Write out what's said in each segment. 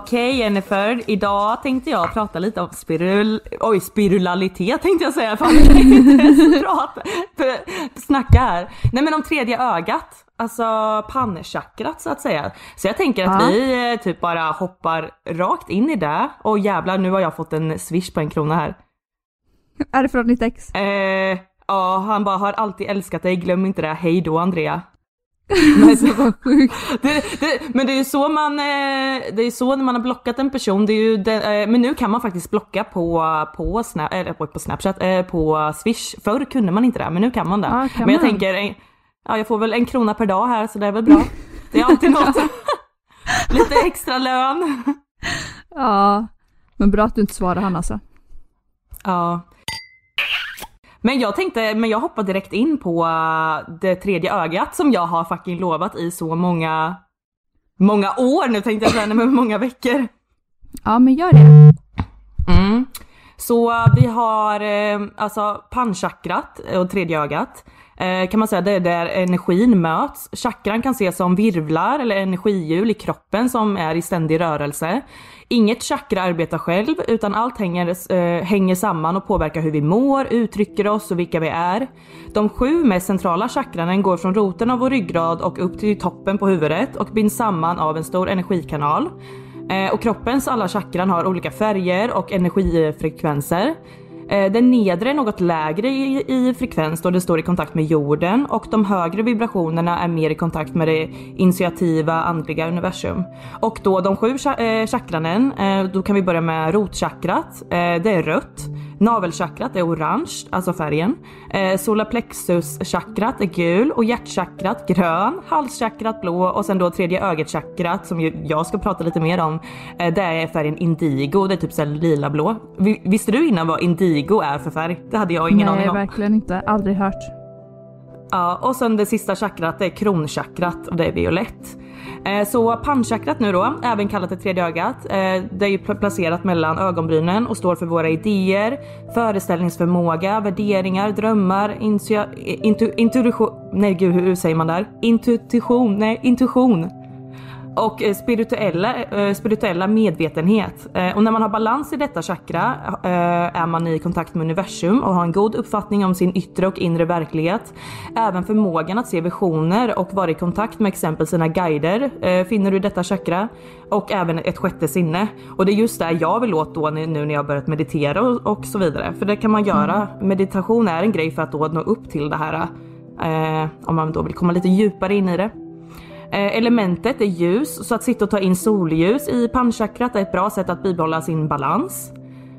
Okej Jennifer, idag tänkte jag prata lite om spirul... Oj, spirulalitet tänkte jag säga. Fan, jag inte ens prata. Snacka här. Nej men om tredje ögat. Alltså pannchakrat så att säga. Så jag tänker att Ja. vi eh, typ bara hoppar rakt in i det. Och jävlar nu har jag fått en swish på en krona här. Är det från ditt ex? Eh, ja, han bara har alltid älskat dig, glöm inte det. Hej då Andrea. Alltså vad sjukt. Det, det, men det är ju så man, eh, det är så när man har blockat en person, det är ju den, eh, men nu kan man faktiskt blocka på, på, Snap, eller på, på Snapchat, eh, på Swish. Förr kunde man inte det, men nu kan man det. Ja, kan men jag man? tänker, ja jag får väl en krona per dag här så det är väl bra. Det är alltid något. Lite extra lön. Ja. Men bra att du inte svarar han alltså. Ja. Men jag tänkte, men jag hoppar direkt in på eh, det tredje ögat som jag har fucking lovat i så många, många år nu tänkte jag säga, men många veckor. Ja men gör det. Mm. Så eh, vi har eh, alltså pannchakrat och tredje ögat. Kan man säga det är där energin möts. Chakran kan ses som virvlar eller energihjul i kroppen som är i ständig rörelse. Inget chakra arbetar själv utan allt hänger, eh, hänger samman och påverkar hur vi mår, uttrycker oss och vilka vi är. De sju mest centrala chakranen går från roten av vår ryggrad och upp till toppen på huvudet och binds samman av en stor energikanal. Eh, och kroppens alla chakran har olika färger och energifrekvenser. Eh, den nedre är något lägre i, i frekvens då den står i kontakt med jorden och de högre vibrationerna är mer i kontakt med det initiativa andliga universum. Och då de sju eh, chakranen, eh, då kan vi börja med rotchakrat. Det är rött. Navelchakrat är orange, alltså färgen. Eh, solarplexus-chakrat är gul och hjärtchakrat grön, halschakrat blå och sen då tredje ögat-chakrat som jag ska prata lite mer om. Eh, det är färgen indigo, det är typ såhär lila blå. Vi- Visste du innan vad indigo är för färg? Det hade jag ingen Nej aning om. verkligen inte. Aldrig hört. Ja, och sen det sista chakrat det är kronchakrat och det är violett. Eh, så pannchakrat nu då, även kallat det tredje ögat, eh, det är ju placerat mellan ögonbrynen och står för våra idéer, föreställningsförmåga, värderingar, drömmar, eh, intu- intuition, nej gud hur säger man där? Intuition, nej intuition och eh, spirituella, eh, spirituella medvetenhet. Eh, och när man har balans i detta chakra är man i kontakt med universum och har en god uppfattning om sin yttre och inre verklighet. Även förmågan att se visioner och vara i kontakt med exempel sina guider finner du i detta chakra. Och även ett sjätte sinne. Och det är just där jag vill åt då nu när jag börjat meditera och, och så vidare. För det kan man göra. Meditation är en grej för att då nå upp till det här. om man då vill komma lite djupare in i det. Eh, elementet är ljus, så att sitta och ta in solljus i pannchakrat är ett bra sätt att bibehålla sin balans.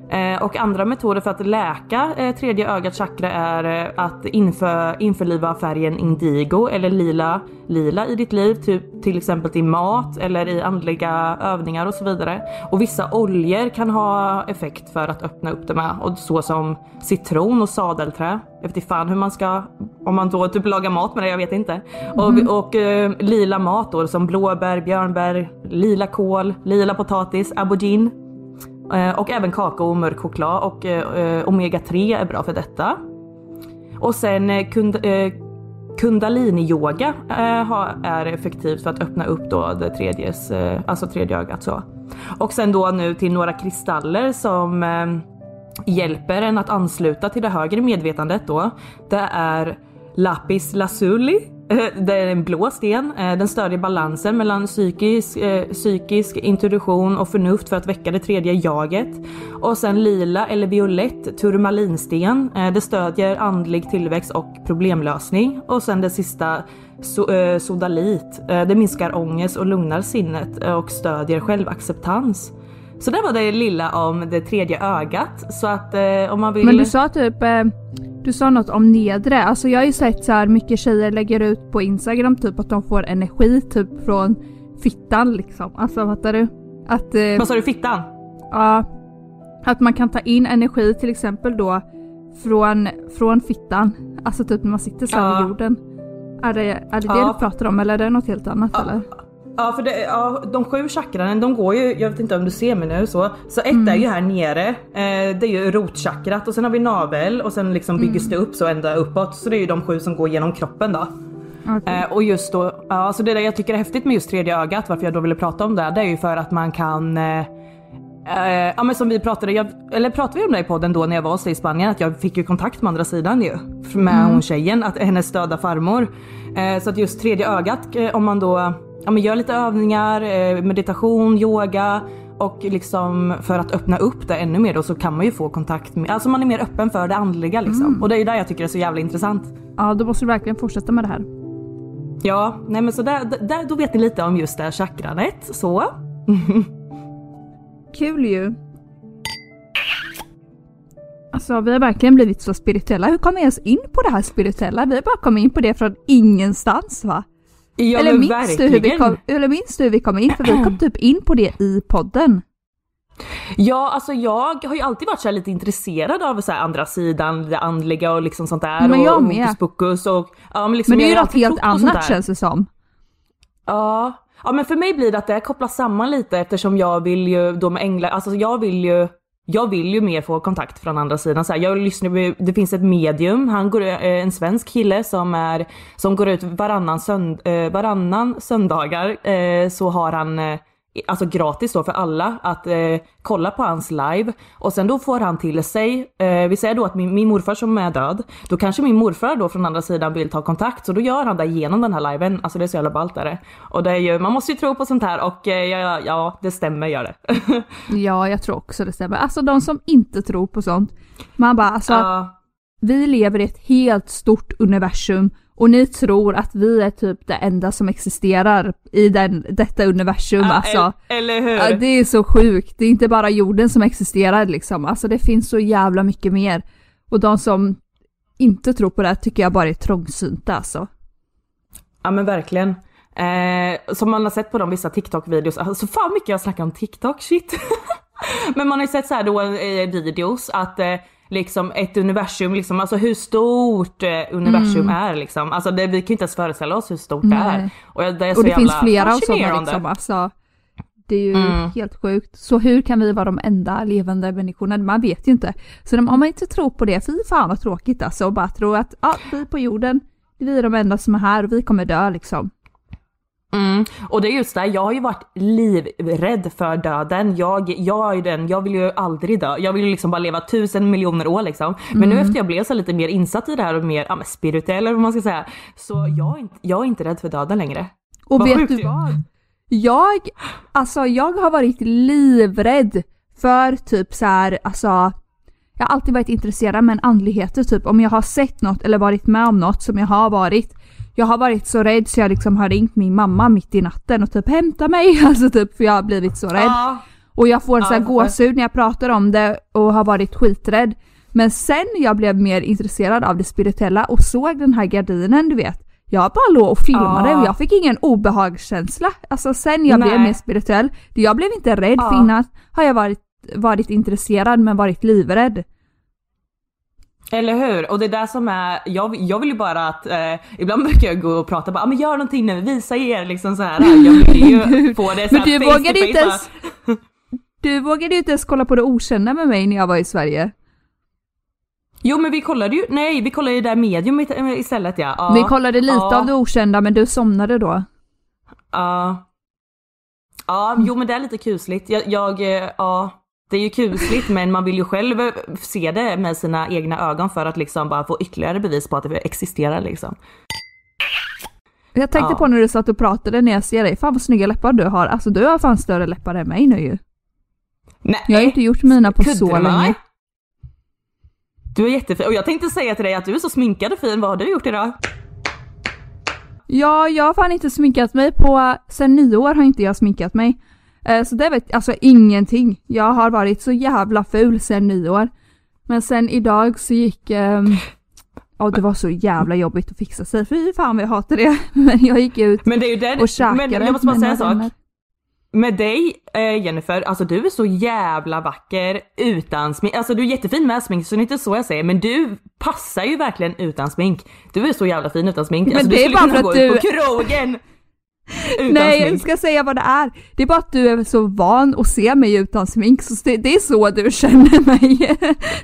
Eh, och andra metoder för att läka eh, tredje ögat chakra är att inför, införliva färgen indigo eller lila, lila i ditt liv, typ, till exempel i mat eller i andliga övningar och så vidare. Och vissa oljor kan ha effekt för att öppna upp det med, och så som citron och sadelträ. Jag vet inte fan hur man ska, om man då typ lagar mat med det, jag vet inte. Mm. Och, och uh, lila mat då som blåbär, björnbär, lila kål, lila potatis, aubergine. Eh, och även kakao och mörk choklad och eh, eh, omega 3 är bra för detta. Och sen kund, kundalini-yoga är effektivt för att öppna upp då det tredjes, alltså tredje ögat så. Och sen då nu till några kristaller som hjälper en att ansluta till det högre medvetandet då, det är Lapis Lazuli. Det är en blå sten. Eh, den stödjer balansen mellan psykisk, eh, psykisk intuition och förnuft för att väcka det tredje jaget. Och sen lila eller violett turmalinsten. Eh, det stödjer andlig tillväxt och problemlösning. Och sen det sista sodalit. Det minskar ångest och lugnar sinnet och stödjer självacceptans. Så det var det lilla om det tredje ögat. Så att eh, om man vill... Men du sa typ, eh, du sa något om nedre. Alltså jag har ju sett så här mycket tjejer lägger ut på Instagram typ att de får energi typ från fittan liksom. Alltså fattar du? Att... Eh, Vad sa du, fittan? Ja. Att man kan ta in energi till exempel då från, från fittan. Alltså typ när man sitter så här ja. vid jorden. Är det är det, ja. det du pratar om eller är det något helt annat ja. eller? Ja för det, ja, de sju chakranen de går ju, jag vet inte om du ser mig nu så. Så ett mm. är ju här nere, eh, det är ju rotchakrat och sen har vi navel och sen liksom byggs mm. det upp så ända uppåt. Så det är ju de sju som går genom kroppen då. Okay. Eh, och just då, ja, alltså det där jag tycker är häftigt med just tredje ögat, varför jag då ville prata om det, det är ju för att man kan eh, eh ja men som vi pratade, jag, eller pratade vi om det i podden då när jag var hos dig i Spanien, att jag fick ju kontakt med andra sidan ju. Med mm. hon tjejen, att hennes döda farmor. Eh, så att just tredje ögat, eh, om man då ja, men gör lite övningar, eh, meditation, yoga och liksom för att öppna upp det ännu mer då så kan man ju få kontakt med, alltså man är mer öppen för det andliga liksom. Mm. Och det är ju där jag tycker det är så jävla intressant. Ja, då måste du verkligen fortsätta med det här. Ja, nej men så där, där, då vet ni lite om just det här chakranet, så. Kul ju. Alltså vi har verkligen blivit så spirituella. Hur kom vi ens in på det här spirituella? Vi har bara kommit in på det från ingenstans va? Ja, eller, minns du hur vi kom, eller minns du hur vi kom in? För vi kom typ in på det i podden. Ja, alltså jag har ju alltid varit så lite intresserad av så andra sidan, det andliga och liksom sånt där. Men jag och med. Hokus och, ja, men, liksom, men det är ju något helt annat känns det som. Ja. ja, men för mig blir det att det kopplas samman lite eftersom jag vill ju då med änglar, alltså jag vill ju jag vill ju mer få kontakt från andra sidan. Så här, jag lyssnar, det finns ett medium, han går, eh, en svensk kille som, är, som går ut varannan, sönd, eh, varannan söndagar. Eh, så har han alltså gratis då för alla att eh, kolla på hans live och sen då får han till sig, eh, vi säger då att min, min, morfar som är död, då kanske min morfar då från andra sidan vill ta kontakt så då gör han det genom den här liven. Alltså det är så jävla ballt är det. Och det är ju, man måste ju tro på sånt här och eh, ja, ja, det stämmer gör det. ja, jag tror också det stämmer. Alltså de som inte tror på sånt, man bara alltså, uh. vi lever i ett helt stort universum och ni tror att vi är typ det enda som existerar i den, detta universum ja, alltså. Eller hur? Ja, det är så sjukt, det är inte bara jorden som existerar liksom, alltså det finns så jävla mycket mer. Och de som inte tror på det här tycker jag bara är trångsynta alltså. Ja men verkligen. Eh, som man har sett på de vissa TikTok-videos, alltså fan mycket jag snackar om TikTok, shit. men man har ju sett så här då i videos att eh, liksom ett universum, liksom, alltså hur stort eh, universum mm. är liksom. Alltså det, vi kan inte ens föreställa oss hur stort Nej. det är. Och det, är så och det finns flera av sådana liksom. Alltså, det är ju mm. helt sjukt. Så hur kan vi vara de enda levande människorna? Man vet ju inte. Så om man inte tror på det, fy fan vad tråkigt alltså. Och bara tro att ja, vi på jorden, vi är de enda som är här och vi kommer dö liksom. Mm. Och det är just det, jag har ju varit livrädd för döden. Jag, jag är den, jag vill ju aldrig dö. Jag vill ju liksom bara leva tusen miljoner år liksom. Men Mm. nu efter jag blev så lite mer insatt i det här och mer ja, spirituell eller vad man ska säga. Så jag är inte, jag är inte rädd för döden längre. Och Vad vet du vad? Jag, alltså jag har varit livrädd för typ så här, alltså jag har alltid varit intresserad med andligheter typ om jag har sett något eller varit med om något som jag har varit. Jag har varit så rädd så jag liksom har ringt min mamma mitt i natten och typ hämta mig, alltså typ för jag har blivit så rädd. Ja. Och jag får så här gåshud när jag pratar om det och har varit skiträdd. Men sen jag blev mer intresserad av det spirituella och såg den här gardinen du vet. Jag bara låg och filmade Ja. och jag fick ingen obehagskänsla. Alltså sen jag blev Nej. mer spirituell. Jag blev inte rädd för Ja. innan har jag varit, varit intresserad men varit livrädd. Eller hur? Och det är där som är, jag, jag vill ju bara att, eh, ibland brukar jag gå och prata bara, ah, men gör någonting nu, visa er liksom så här. Jag vill ju få det så Men du vågade inte ens... Du vågade ju inte ens kolla på det okända med mig när jag var i Sverige. Jo men vi kollade ju, nej vi kollade ju där medium i- istället ja. ja. Vi kollade lite ja. av det okända men du somnade då. Ja. Ja, jo men det är lite kusligt. Jag, jag, eh, ja. Det är ju kusligt men man vill ju själv se det med sina egna ögon för att liksom bara få ytterligare bevis på att det existerar liksom. Jag tänkte Ja. på när du satt och pratade när jag ser dig, fan vad snygga läppar du har. Alltså du har fan större läppar än mig nu ju. Nej, Jag har inte gjort mina på så kuddar, va? länge. Du är jättefin och jag tänkte säga till dig att du är så sminkad och fin, vad har du gjort idag? Ja, jag har fan inte sminkat mig på, sen nyår har inte jag sminkat mig. Eh, Så det vet alltså ingenting. Jag har varit så jävla ful sen nyår. Men sen idag så gick, ehm, ja det var så jävla jobbigt att fixa sig, fy fan vad jag hatar det. Men jag gick ut Men det är ju det, och käkade men jag måste bara säga en sak. Med dig eh, Jennifer, alltså du är så jävla vacker utan smink. Alltså du är jättefin med smink så det är inte så jag säger men du passar ju verkligen utan smink. Du är så jävla fin utan smink. Men alltså, det du är skulle bara kunna för gå att ut på du- krogen Nej, jag smink. ska säga vad det är. Det är bara att du är så van att se mig utan smink, så det, det är så du känner mig.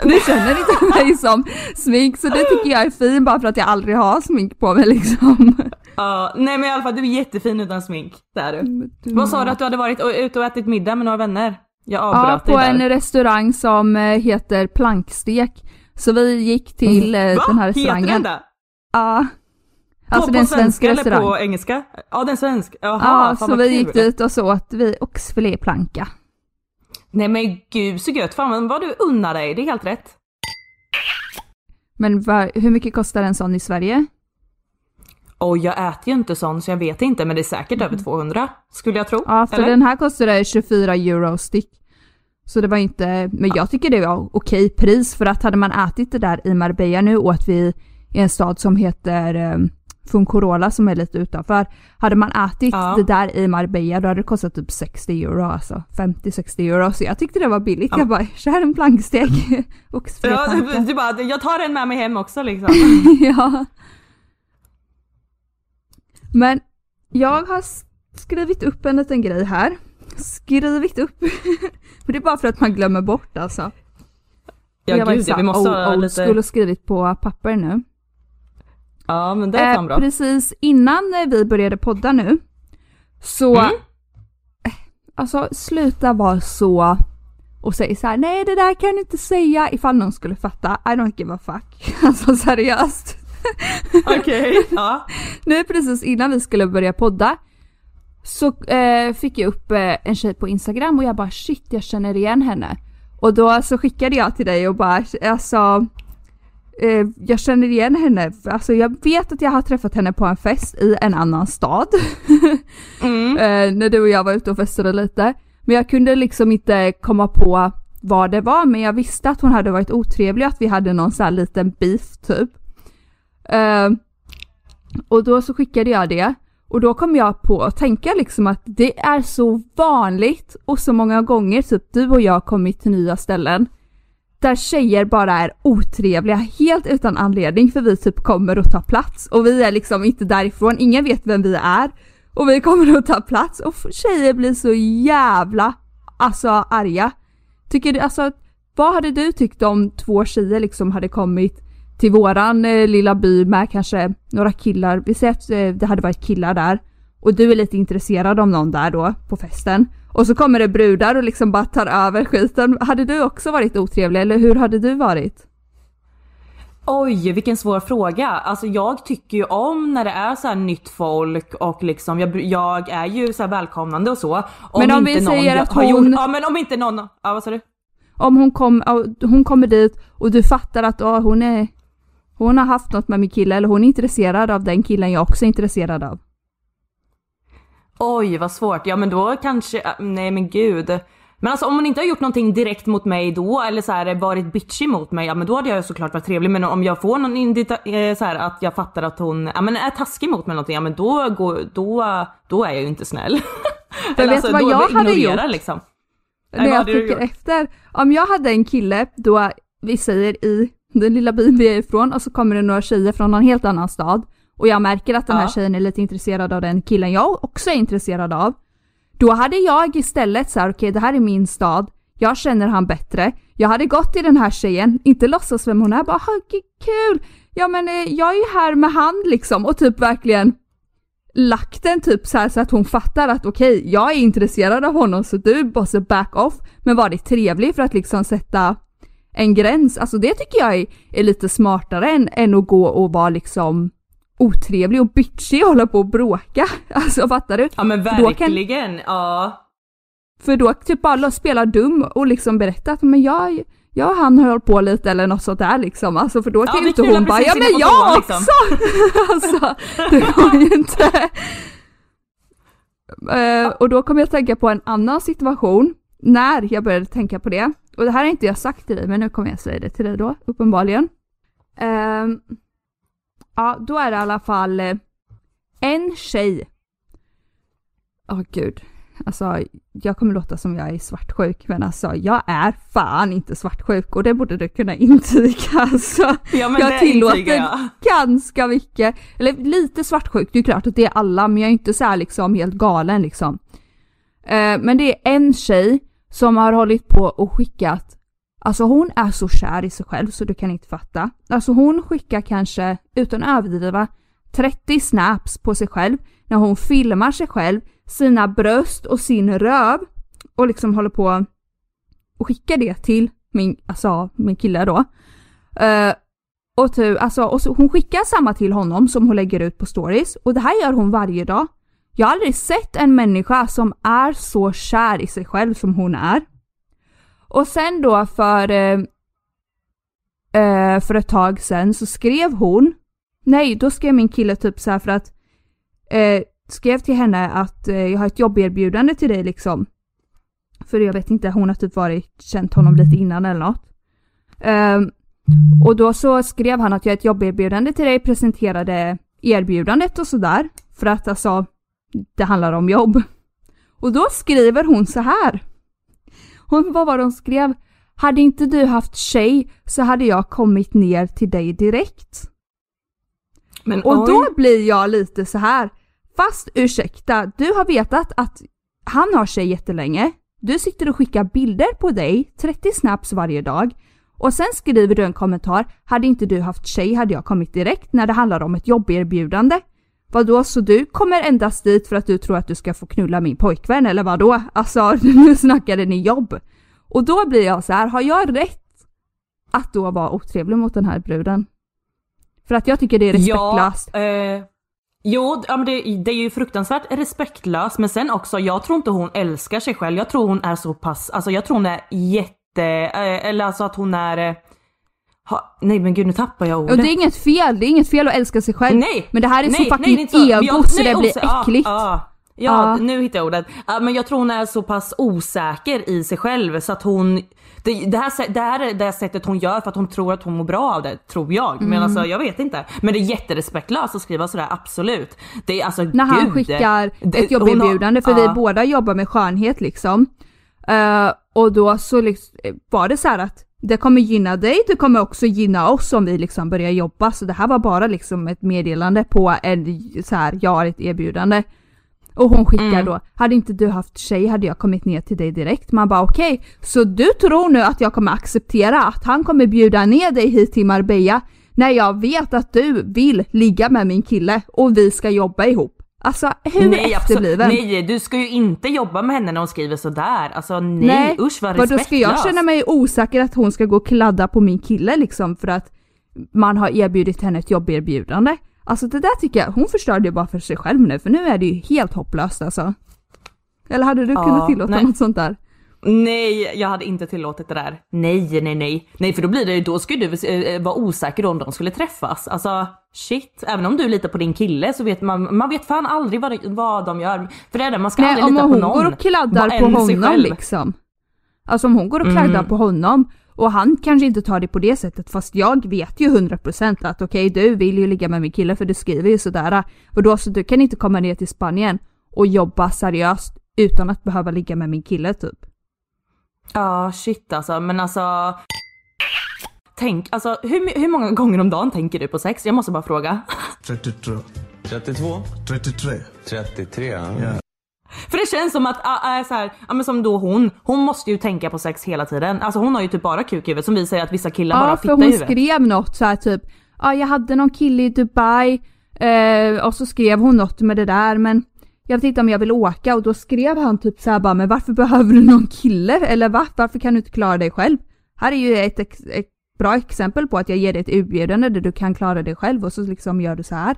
Du känner inte mig som smink, så det tycker jag är fin bara för att jag aldrig har smink på mig liksom. Ja, nej men i alla fall du är jättefin utan smink. Det är du. Vad sa du att du hade varit ute och ätit middag med några vänner? Jag Ja, avbröt på dig en restaurang som eh, heter Plankstek. Så vi gick till eh, Va? den här Heter restaurangen. den det? Ja. På, Alltså på svensk svenska eller restaurang. på engelska? Ja den svensk. Jaha, Ja, fan så vi kul. gick dit och så åt vi oxfiléplanka. Nej men gud så gött, fan vad du unnar dig, det är helt rätt. Men va, hur mycket kostar en sån i Sverige? Och jag äter ju inte sån så jag vet inte men det är säkert över 200 skulle jag tro. Mm. Ja, för Eller? den här kostade 24 euro styck. Så det var inte, men jag tycker det var okej pris för att hade man ätit det där i Marbella nu åt vi i en stad som heter Funcorola som är lite utanför. Hade man ätit Ja. det där i Marbella då hade det kostat typ 60 euro alltså. 50-60 euro. Så jag tyckte det var billigt. Ja. Jag bara, kör en plankstek. Ja, Oxfiléplanka. du bara, jag tar en med mig hem också liksom. ja. Men jag har skrivit upp en liten grej här. Skrivit upp. för det är bara för att man glömmer bort alltså. Ja jag var gud så ja, här vi måste old, ha lite... och skrivit på papper nu. Ja men det är fan Eh, bra. precis innan eh, vi började podda nu så Mm. eh, Alltså sluta vara så och säga så här: nej det där kan du inte säga ifall någon skulle fatta. I don't give a fuck. Alltså seriöst. Okej, ja. Nu precis innan vi skulle börja podda så eh, fick jag upp eh, en tjej på Instagram och jag bara shit jag känner igen henne. Och då så skickade jag till dig och bara alltså eh, jag känner igen henne. Alltså jag vet att jag har träffat henne på en fest i en annan stad. Mm. eh, när du och jag var ute och festade lite. Men jag kunde liksom inte komma på vad det var men jag visste att hon hade varit otrevlig och att vi hade någon sån här liten beef typ. Eh, och då så skickade jag det och då kom jag på att tänka liksom att det är så vanligt och så många gånger typ du och jag kommit till nya ställen där tjejer bara är otrevliga helt utan anledning för vi typ kommer och tar plats och vi är liksom inte därifrån, ingen vet vem vi är och vi kommer och tar plats och tjejer blir så jävla alltså arga. Tycker du, alltså vad hade du tyckt om två tjejer liksom hade kommit till våran eh, lilla by med kanske några killar, vi säger att eh, det hade varit killar där och du är lite intresserad av någon där då på festen och så kommer det brudar och liksom bara tar över skiten. Hade du också varit otrevlig eller hur hade du varit? Oj, vilken svår fråga. Alltså jag tycker ju om när det är så här nytt folk och liksom jag, jag är ju så välkomnande och så. Om men om vi säger att hon... Gjort, ja men om inte någon, ja vad sa du? Om hon, kom, hon kommer dit och du fattar att oh, hon är hon har haft något med min kille eller hon är intresserad av den killen jag också är intresserad av. Oj vad svårt, ja men då kanske, äh, nej men gud. Men alltså om hon inte har gjort någonting direkt mot mig då eller så här, varit bitchy mot mig, ja men då hade jag såklart varit trevlig. Men om jag får någon indita, eh, så här, att jag fattar att hon ja, men är taskig mot mig någonting, ja men då, går, då, då är jag ju inte snäll. Jag vet alltså, vad jag hade gjort? Liksom. När jag tänker efter. Om jag hade en kille då, vi säger i den lilla byn vi är ifrån och så kommer det några tjejer från någon helt annan stad och jag märker att den här ja. tjejen är lite intresserad av den killen jag också är intresserad av. Då hade jag istället så okej okay, det här är min stad, jag känner han bättre. Jag hade gått till den här tjejen, inte låtsas vem hon är, bara kul! Ja men eh, jag är ju här med han liksom och typ verkligen lagt den typ så, här, så att hon fattar att okej, okay, jag är intresserad av honom så du måste back off. Men var det trevlig för att liksom sätta en gräns. Alltså det tycker jag är, är lite smartare än, än att gå och vara liksom otrevlig och bitchig och hålla på och bråka. Alltså fattar du? Ja men verkligen, kan, ja. För då typ bara spela dum och liksom berätta att men jag, jag och han har hållit på lite eller något sånt där liksom. Alltså för då kan ju inte hon bara ja men jag liksom. också! alltså det går ju inte. Uh, och då kommer jag tänka på en annan situation när jag började tänka på det. Och det här har inte jag sagt till dig men nu kommer jag säga det till dig då uppenbarligen. Uh, ja då är det i alla fall uh, en tjej. Åh oh, gud. Alltså, jag kommer låta som jag är svartsjuk, men alltså jag är fan inte svartsjuk och det borde du kunna intyga. Alltså, ja, jag tillåter jag. ganska mycket, eller lite svartsjuk, det är klart att det är alla, men jag är inte så här liksom helt galen liksom. Uh, men det är en tjej som har hållit på och skickat Alltså hon är så kär i sig själv så du kan inte fatta. Alltså hon skickar kanske, utan att överdriva, 30 snaps på sig själv när hon filmar sig själv, sina bröst och sin röv och liksom håller på och skickar det till min, alltså min kille då. Uh, och, tu, alltså, och så, hon skickar samma till honom som hon lägger ut på stories och det här gör hon varje dag. Jag har aldrig sett en människa som är så kär i sig själv som hon är. Och sen då för, eh, eh, för ett tag sen så skrev hon, nej då skrev min kille typ så för att, eh, skrev till henne att eh, jag har ett jobberbjudande till dig liksom. För jag vet inte, hon har typ varit, känt honom lite innan eller något. Ehm, och då så skrev han att jag har ett jobberbjudande till dig, presenterade erbjudandet och sådär. För att alltså, det handlar om jobb. Och då skriver hon så här. Hon, vad var det hon skrev? Hade inte du haft tjej så hade jag kommit ner till dig direkt. Men och oj. då blir jag lite så här. Fast ursäkta, du har vetat att han har tjej jättelänge. Du sitter och skickar bilder på dig, 30 snaps varje dag. Och sen skriver du en kommentar, hade inte du haft tjej hade jag kommit direkt när det handlar om ett jobberbjudande. Vadå, så du kommer endast dit för att du tror att du ska få knulla min pojkvän eller vadå? Alltså nu snackade ni jobb. Och då blir jag så här, har jag rätt att då vara otrevlig mot den här bruden? För att jag tycker det är respektlöst. Ja, eh, jo, ja, men det, det, är ju fruktansvärt respektlöst men sen också, jag tror inte hon älskar sig själv. Jag tror hon är så pass, alltså jag tror hon är jätte, eh, eller alltså att hon är eh, ha, nej men gud nu tappar jag ordet. Och det är inget fel, det är inget fel att älska sig själv. Nej! Men det här är nej, så fucking nej, så. ego jag, så det blir äckligt. Ja, ja. Ja, nu hittar jag ordet. Men jag tror hon är så pass osäker i sig själv så att hon det, det, här, det här är det sättet hon gör för att hon tror att hon mår bra av det, tror jag. Mm. Men alltså jag vet inte. Men det är jätterespektlöst att skriva sådär, absolut. Det är alltså När han skickar det, ett jobberbjudande, för vi båda jobbar med skönhet liksom. Uh, och då så liksom, var det så att det kommer gynna dig, det kommer också gynna oss om vi liksom börjar jobba. Så det här var bara liksom ett meddelande på en så här, jag har ett erbjudande. Och hon skickar mm. då, hade inte du haft tjej hade jag kommit ner till dig direkt. Man bara okej, okay, så du tror nu att jag kommer acceptera att han kommer bjuda ner dig hit till Marbella när jag vet att du vill ligga med min kille och vi ska jobba ihop. Alltså hur nej, efterbliven? Nej, du ska ju inte jobba med henne när hon skriver sådär. Alltså nej, nej. usch vad respektlöst. Då ska jag känna mig osäker att hon ska gå och kladda på min kille liksom för att man har erbjudit henne ett jobberbjudande. Alltså det där tycker jag, hon förstörde ju bara för sig själv nu för nu är det ju helt hopplöst alltså. Eller hade du ja, kunnat tillåta nej. något sånt där? Nej, jag hade inte tillåtit det där. Nej, nej, nej. Nej, för då blir det ju, då skulle du äh, vara osäker om de skulle träffas. Alltså shit, även om du litar på din kille så vet man, man vet fan aldrig vad, vad de gör. För det är det, man ska nej, aldrig lita på någon. om hon går och kladdar på honom liksom. Alltså om hon går och kladdar mm. på honom och han kanske inte tar det på det sättet fast jag vet ju 100% att okej okay, du vill ju ligga med min kille för du skriver ju sådär. Och då så du kan inte komma ner till Spanien och jobba seriöst utan att behöva ligga med min kille typ. Ja shit alltså men alltså Tänk, alltså hur, hur många gånger om dagen tänker du på sex? Jag måste bara fråga. 32. 32? 33. 33 ja. För det känns som att, äh, så här, ja, men som då hon, hon måste ju tänka på sex hela tiden. Alltså hon har ju typ bara kuk i huvudet som vi säger att vissa killar ja, bara har fitta i huvudet. Ja för hon skrev något så här, typ, ja jag hade någon kille i Dubai eh, och så skrev hon något med det där men jag vet inte om jag vill åka och då skrev han typ så här bara men varför behöver du någon kille eller va? Varför kan du inte klara dig själv? Här är ju ett, ett bra exempel på att jag ger dig ett erbjudande där du kan klara dig själv och så liksom gör du så här.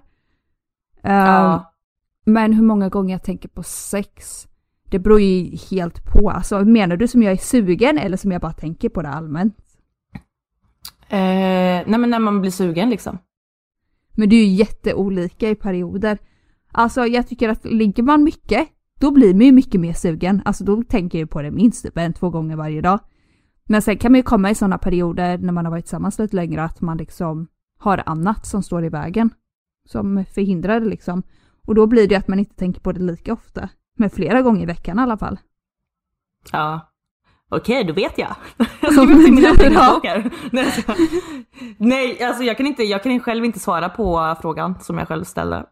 Uh, Men hur många gånger jag tänker på sex, det beror ju helt på. Alltså menar du som jag är sugen eller som jag bara tänker på det allmänt? Eh, nej men när man blir sugen liksom. Men det är ju jätteolika i perioder. Alltså jag tycker att ligger man mycket, då blir man ju mycket mer sugen. Alltså då tänker jag på det minst typ en, två gånger varje dag. Men sen kan man ju komma i sådana perioder när man har varit tillsammans lite längre att man liksom har annat som står i vägen. Som förhindrar det liksom. Och då blir det att man inte tänker på det lika ofta. Men flera gånger i veckan i alla fall. Ja. Okej, då vet jag. Jag skriver upp mina anteckningsböcker. Nej, alltså jag kan, inte, jag kan själv inte svara på frågan som jag själv ställde.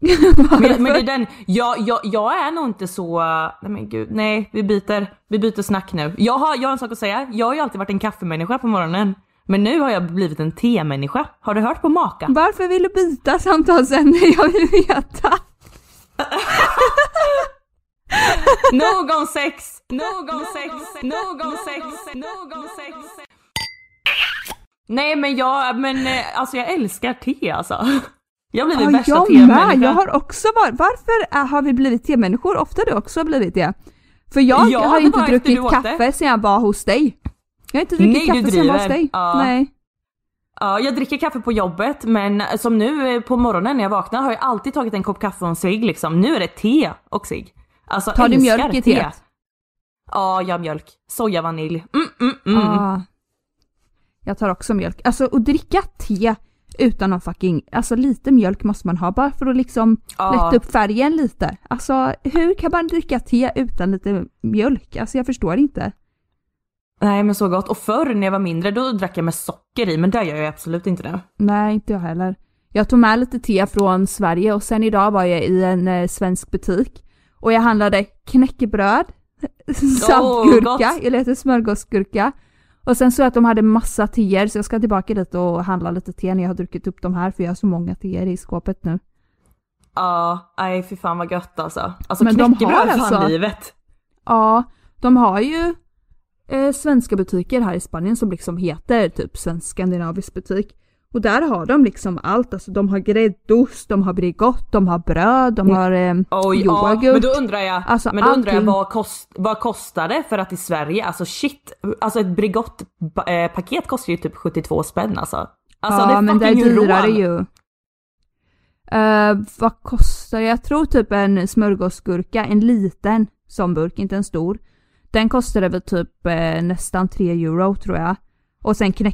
men, men det är den, jag, jag, jag är nog inte så, nej men gud, nej vi byter, vi byter snack nu. Jag har, jag har en sak att säga, jag har ju alltid varit en kaffemänniska på morgonen. Men nu har jag blivit en temänniska. Har du hört på Maka? Varför vill du byta samtalsämne? Jag vill veta. någon sex, någon sex, någon sex, någon sex. Nej men jag, men eh, alltså jag älskar te alltså. Jag blir ja, värsta temänniska. Jag har också varit, varför har vi blivit temänniskor? Ofta har du också blivit det. För jag ja, har inte druckit kaffe sedan jag var hos dig. Jag har inte druckit Nej, kaffe sedan jag var hos dig. Ja. Nej. Ja, jag dricker kaffe på jobbet men som nu på morgonen när jag vaknar har jag alltid tagit en kopp kaffe och en cigg liksom. Nu är det te och cigg. Alltså Tar du mjölk i teet? Ja, jag har mjölk. Soja, vanilj. Mm, mm, mm. Ah. Jag tar också mjölk. Alltså att dricka te utan någon fucking, alltså lite mjölk måste man ha bara för att liksom ja. lätta upp färgen lite. Alltså hur kan man dricka te utan lite mjölk? Alltså jag förstår inte. Nej men så gott. Och förr när jag var mindre då drack jag med socker i men det gör jag absolut inte nu. Nej inte jag heller. Jag tog med lite te från Sverige och sen idag var jag i en eh, svensk butik och jag handlade knäckebröd, saltgurka, oh, eller heter smörgåsgurka och sen så att de hade massa teer så jag ska tillbaka dit och handla lite te när jag har druckit upp de här för jag har så många teer i skåpet nu. Ja, nej fy fan vad gött alltså. Alltså Men knäckebröd fan alltså, livet. Ja, de har ju eh, svenska butiker här i Spanien som liksom heter typ svensk skandinavisk butik. Och där har de liksom allt, alltså de har gräddost, de har Bregott, de har bröd, de har eh, Oj, yoghurt. Ja, men då undrar jag, alltså, men då undrar jag vad, kost, vad kostar det för att i Sverige, alltså shit, alltså ett Bregott eh, kostar ju typ 72 spänn alltså. Alltså ja, det är men det är dyrare rån. ju. Uh, vad kostar det? Jag tror typ en smörgåsgurka, en liten sån burk, inte en stor. Den kostade väl typ eh, nästan 3 euro tror jag. Och sen knäck...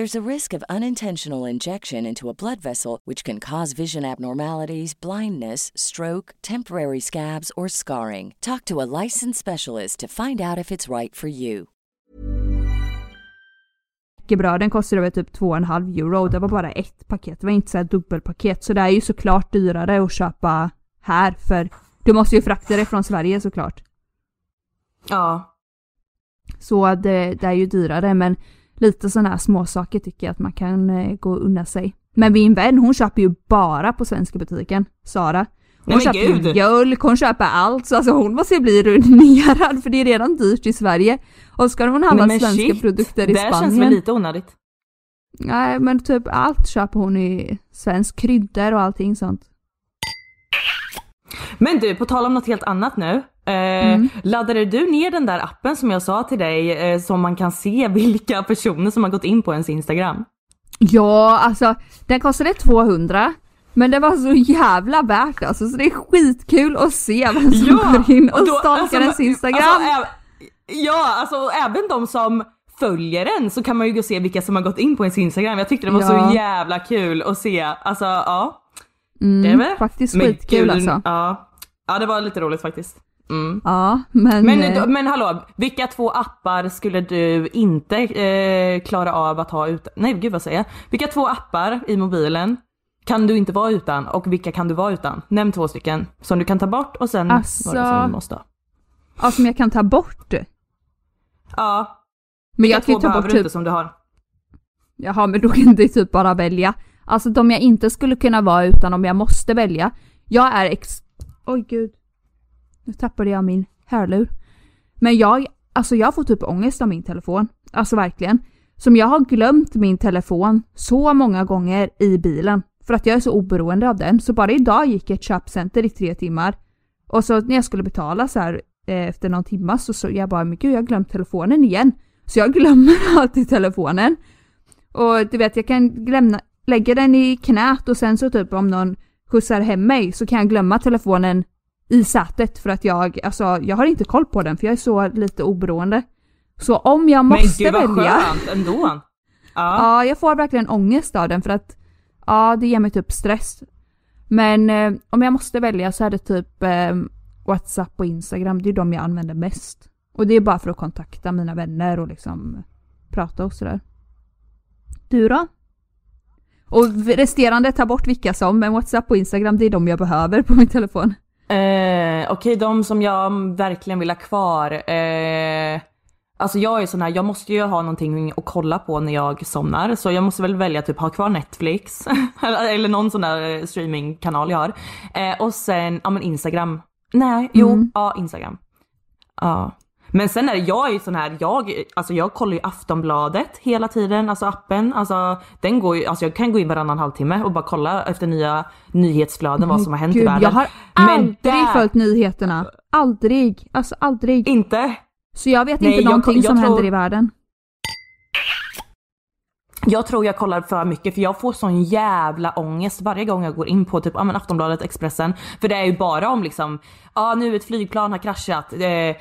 There's a risk of unintentional injection into a blood vessel, which can cause vision abnormalities, blindness, stroke, temporary scabs, or scarring. Talk to a licensed specialist to find out if it's right for you. Bröden kostade väl typ 2,5 euro det var bara ett paket, det var inte så här dubbelpaket. Så det är ju såklart dyrare att köpa här för du måste ju frakta det från Sverige såklart. Ja. Så det, det är ju dyrare men lite sådana här småsaker tycker jag att man kan eh, gå och unna sig. Men min vän hon köper ju bara på svenska butiken, Sara. Hon Nej, köper gud. mjölk, hon köper allt, så alltså hon måste ju bli ruinerad för det är redan dyrt i Sverige. Och ska hon handla men svenska shit, produkter i Det Spanien. känns väl lite onödigt. Nej men typ allt köper hon i svensk kryddor och allting sånt. Men du, på tal om något helt annat nu. Eh, Mm. Laddade du ner den där appen som jag sa till dig eh, som man kan se vilka personer som har gått in på ens Instagram? Ja, alltså den kostade 200. Men det var så jävla värt alltså, så det är skitkul att se vem som går in och, då- stalkar alltså, ens Instagram. Alltså, ja, alltså även de som följer en så kan man ju gå och se vilka som har gått in på ens Instagram. Jag tyckte det var Ja. så jävla kul att se. Alltså ja. Mm, det är väl faktiskt skitkul alltså. Ja. ja, det var lite roligt faktiskt. Mm. Ja, men... Men, eh, men hallå, vilka två appar skulle du inte eh, klara av att ha utan? Nej gud vad säger jag? Vilka två appar i mobilen kan du inte vara utan och vilka kan du vara utan? Nämn två stycken som du kan ta bort och sen Alltså- några som du måste ha. Ja, som jag kan ta bort. Ja, Men vilka jag kan två ta behöver bort du inte typ... som du har? Jaha, men då kan det typ bara välja. Alltså de jag inte skulle kunna vara utan om jag måste välja. Jag är ex... Oj gud. Nu tappade jag min hörlur. Men jag, alltså jag får typ ångest av min telefon. Alltså verkligen. Som jag har glömt min telefon så många gånger i bilen. För att jag är så oberoende av den. Så bara idag gick jag ett köpcenter i tre timmar. Och så när jag skulle betala så här eh, efter någon timma så såg jag bara, men gud jag har glömt telefonen igen. Så jag glömmer alltid telefonen. Och du vet jag kan glömma, lägga den i knät och sen så typ om någon skjutsar hem mig så kan jag glömma telefonen i sätet för att jag, alltså jag har inte koll på den för jag är så lite oberoende. Så om jag måste Men gud vad välja. skönt ändå. Ja. Ja, jag får verkligen ångest av den för att ja, det ger mig typ stress. Men eh, om jag måste välja så är det typ eh, WhatsApp och Instagram, det är de jag använder mest. Och det är bara för att kontakta mina vänner och liksom prata och sådär. Du då? Och resterande, ta bort vilka som, men WhatsApp och Instagram det är de jag behöver på min telefon. Eh, Okej, de som jag verkligen vill ha kvar. Eh, alltså jag är sån här, jag måste ju ha någonting att kolla på när jag somnar. Så jag måste väl välja typ ha kvar Netflix. eller eller någon sån där eh, streamingkanal jag har. Eh, och sen, ja men Instagram. Nej, jo, Mm. ja Instagram. Ja. Men sen är det, jag är ju sån här, jag, alltså jag kollar ju Aftonbladet hela tiden, alltså appen. Alltså den går ju, alltså jag kan gå in varannan halvtimme och bara kolla efter nya nyhetsflöden, vad som har hänt i Gud, världen. jag har Men aldrig där- följt nyheterna. Aldrig. Alltså aldrig. Inte? Så jag vet Nej, inte jag- någonting jag som tror- händer i världen. Jag tror jag kollar för mycket för jag får sån jävla ångest varje gång jag går in på typ men Aftonbladet, Expressen. För det är ju bara om liksom, ja nu ett flygplan har kraschat. Eh,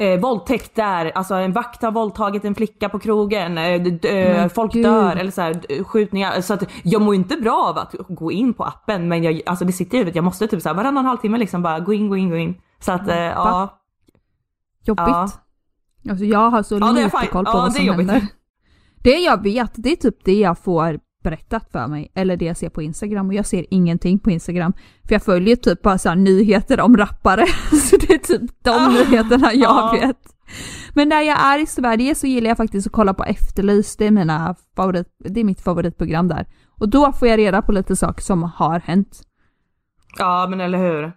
Eh, våldtäkt där, alltså en vakt har våldtagit en flicka på krogen, eh, eh, folk gud. dör eller så här, skjutningar. Så att jag mår inte bra av att gå in på appen men jag, alltså det sitter i huvudet, jag måste typ så här, varannan halvtimme liksom bara gå in, gå in, gå in. Så att eh, ja. Jobbigt. Ja. Alltså jag har så Ja, lite koll på Ja, vad som jobbigt. händer. Det jag vet, det är typ det jag får berättat för mig. Eller det jag ser på Instagram. Och jag ser ingenting på Instagram. För jag följer typ bara så nyheter om rappare. Så det är typ de Ah. nyheterna jag Ja. vet. Men när jag är i Sverige så gillar jag faktiskt att kolla på Efterlyst, det är, mina favorit, det är mitt favoritprogram där. Och då får jag reda på lite saker som har hänt. Ja men eller hur.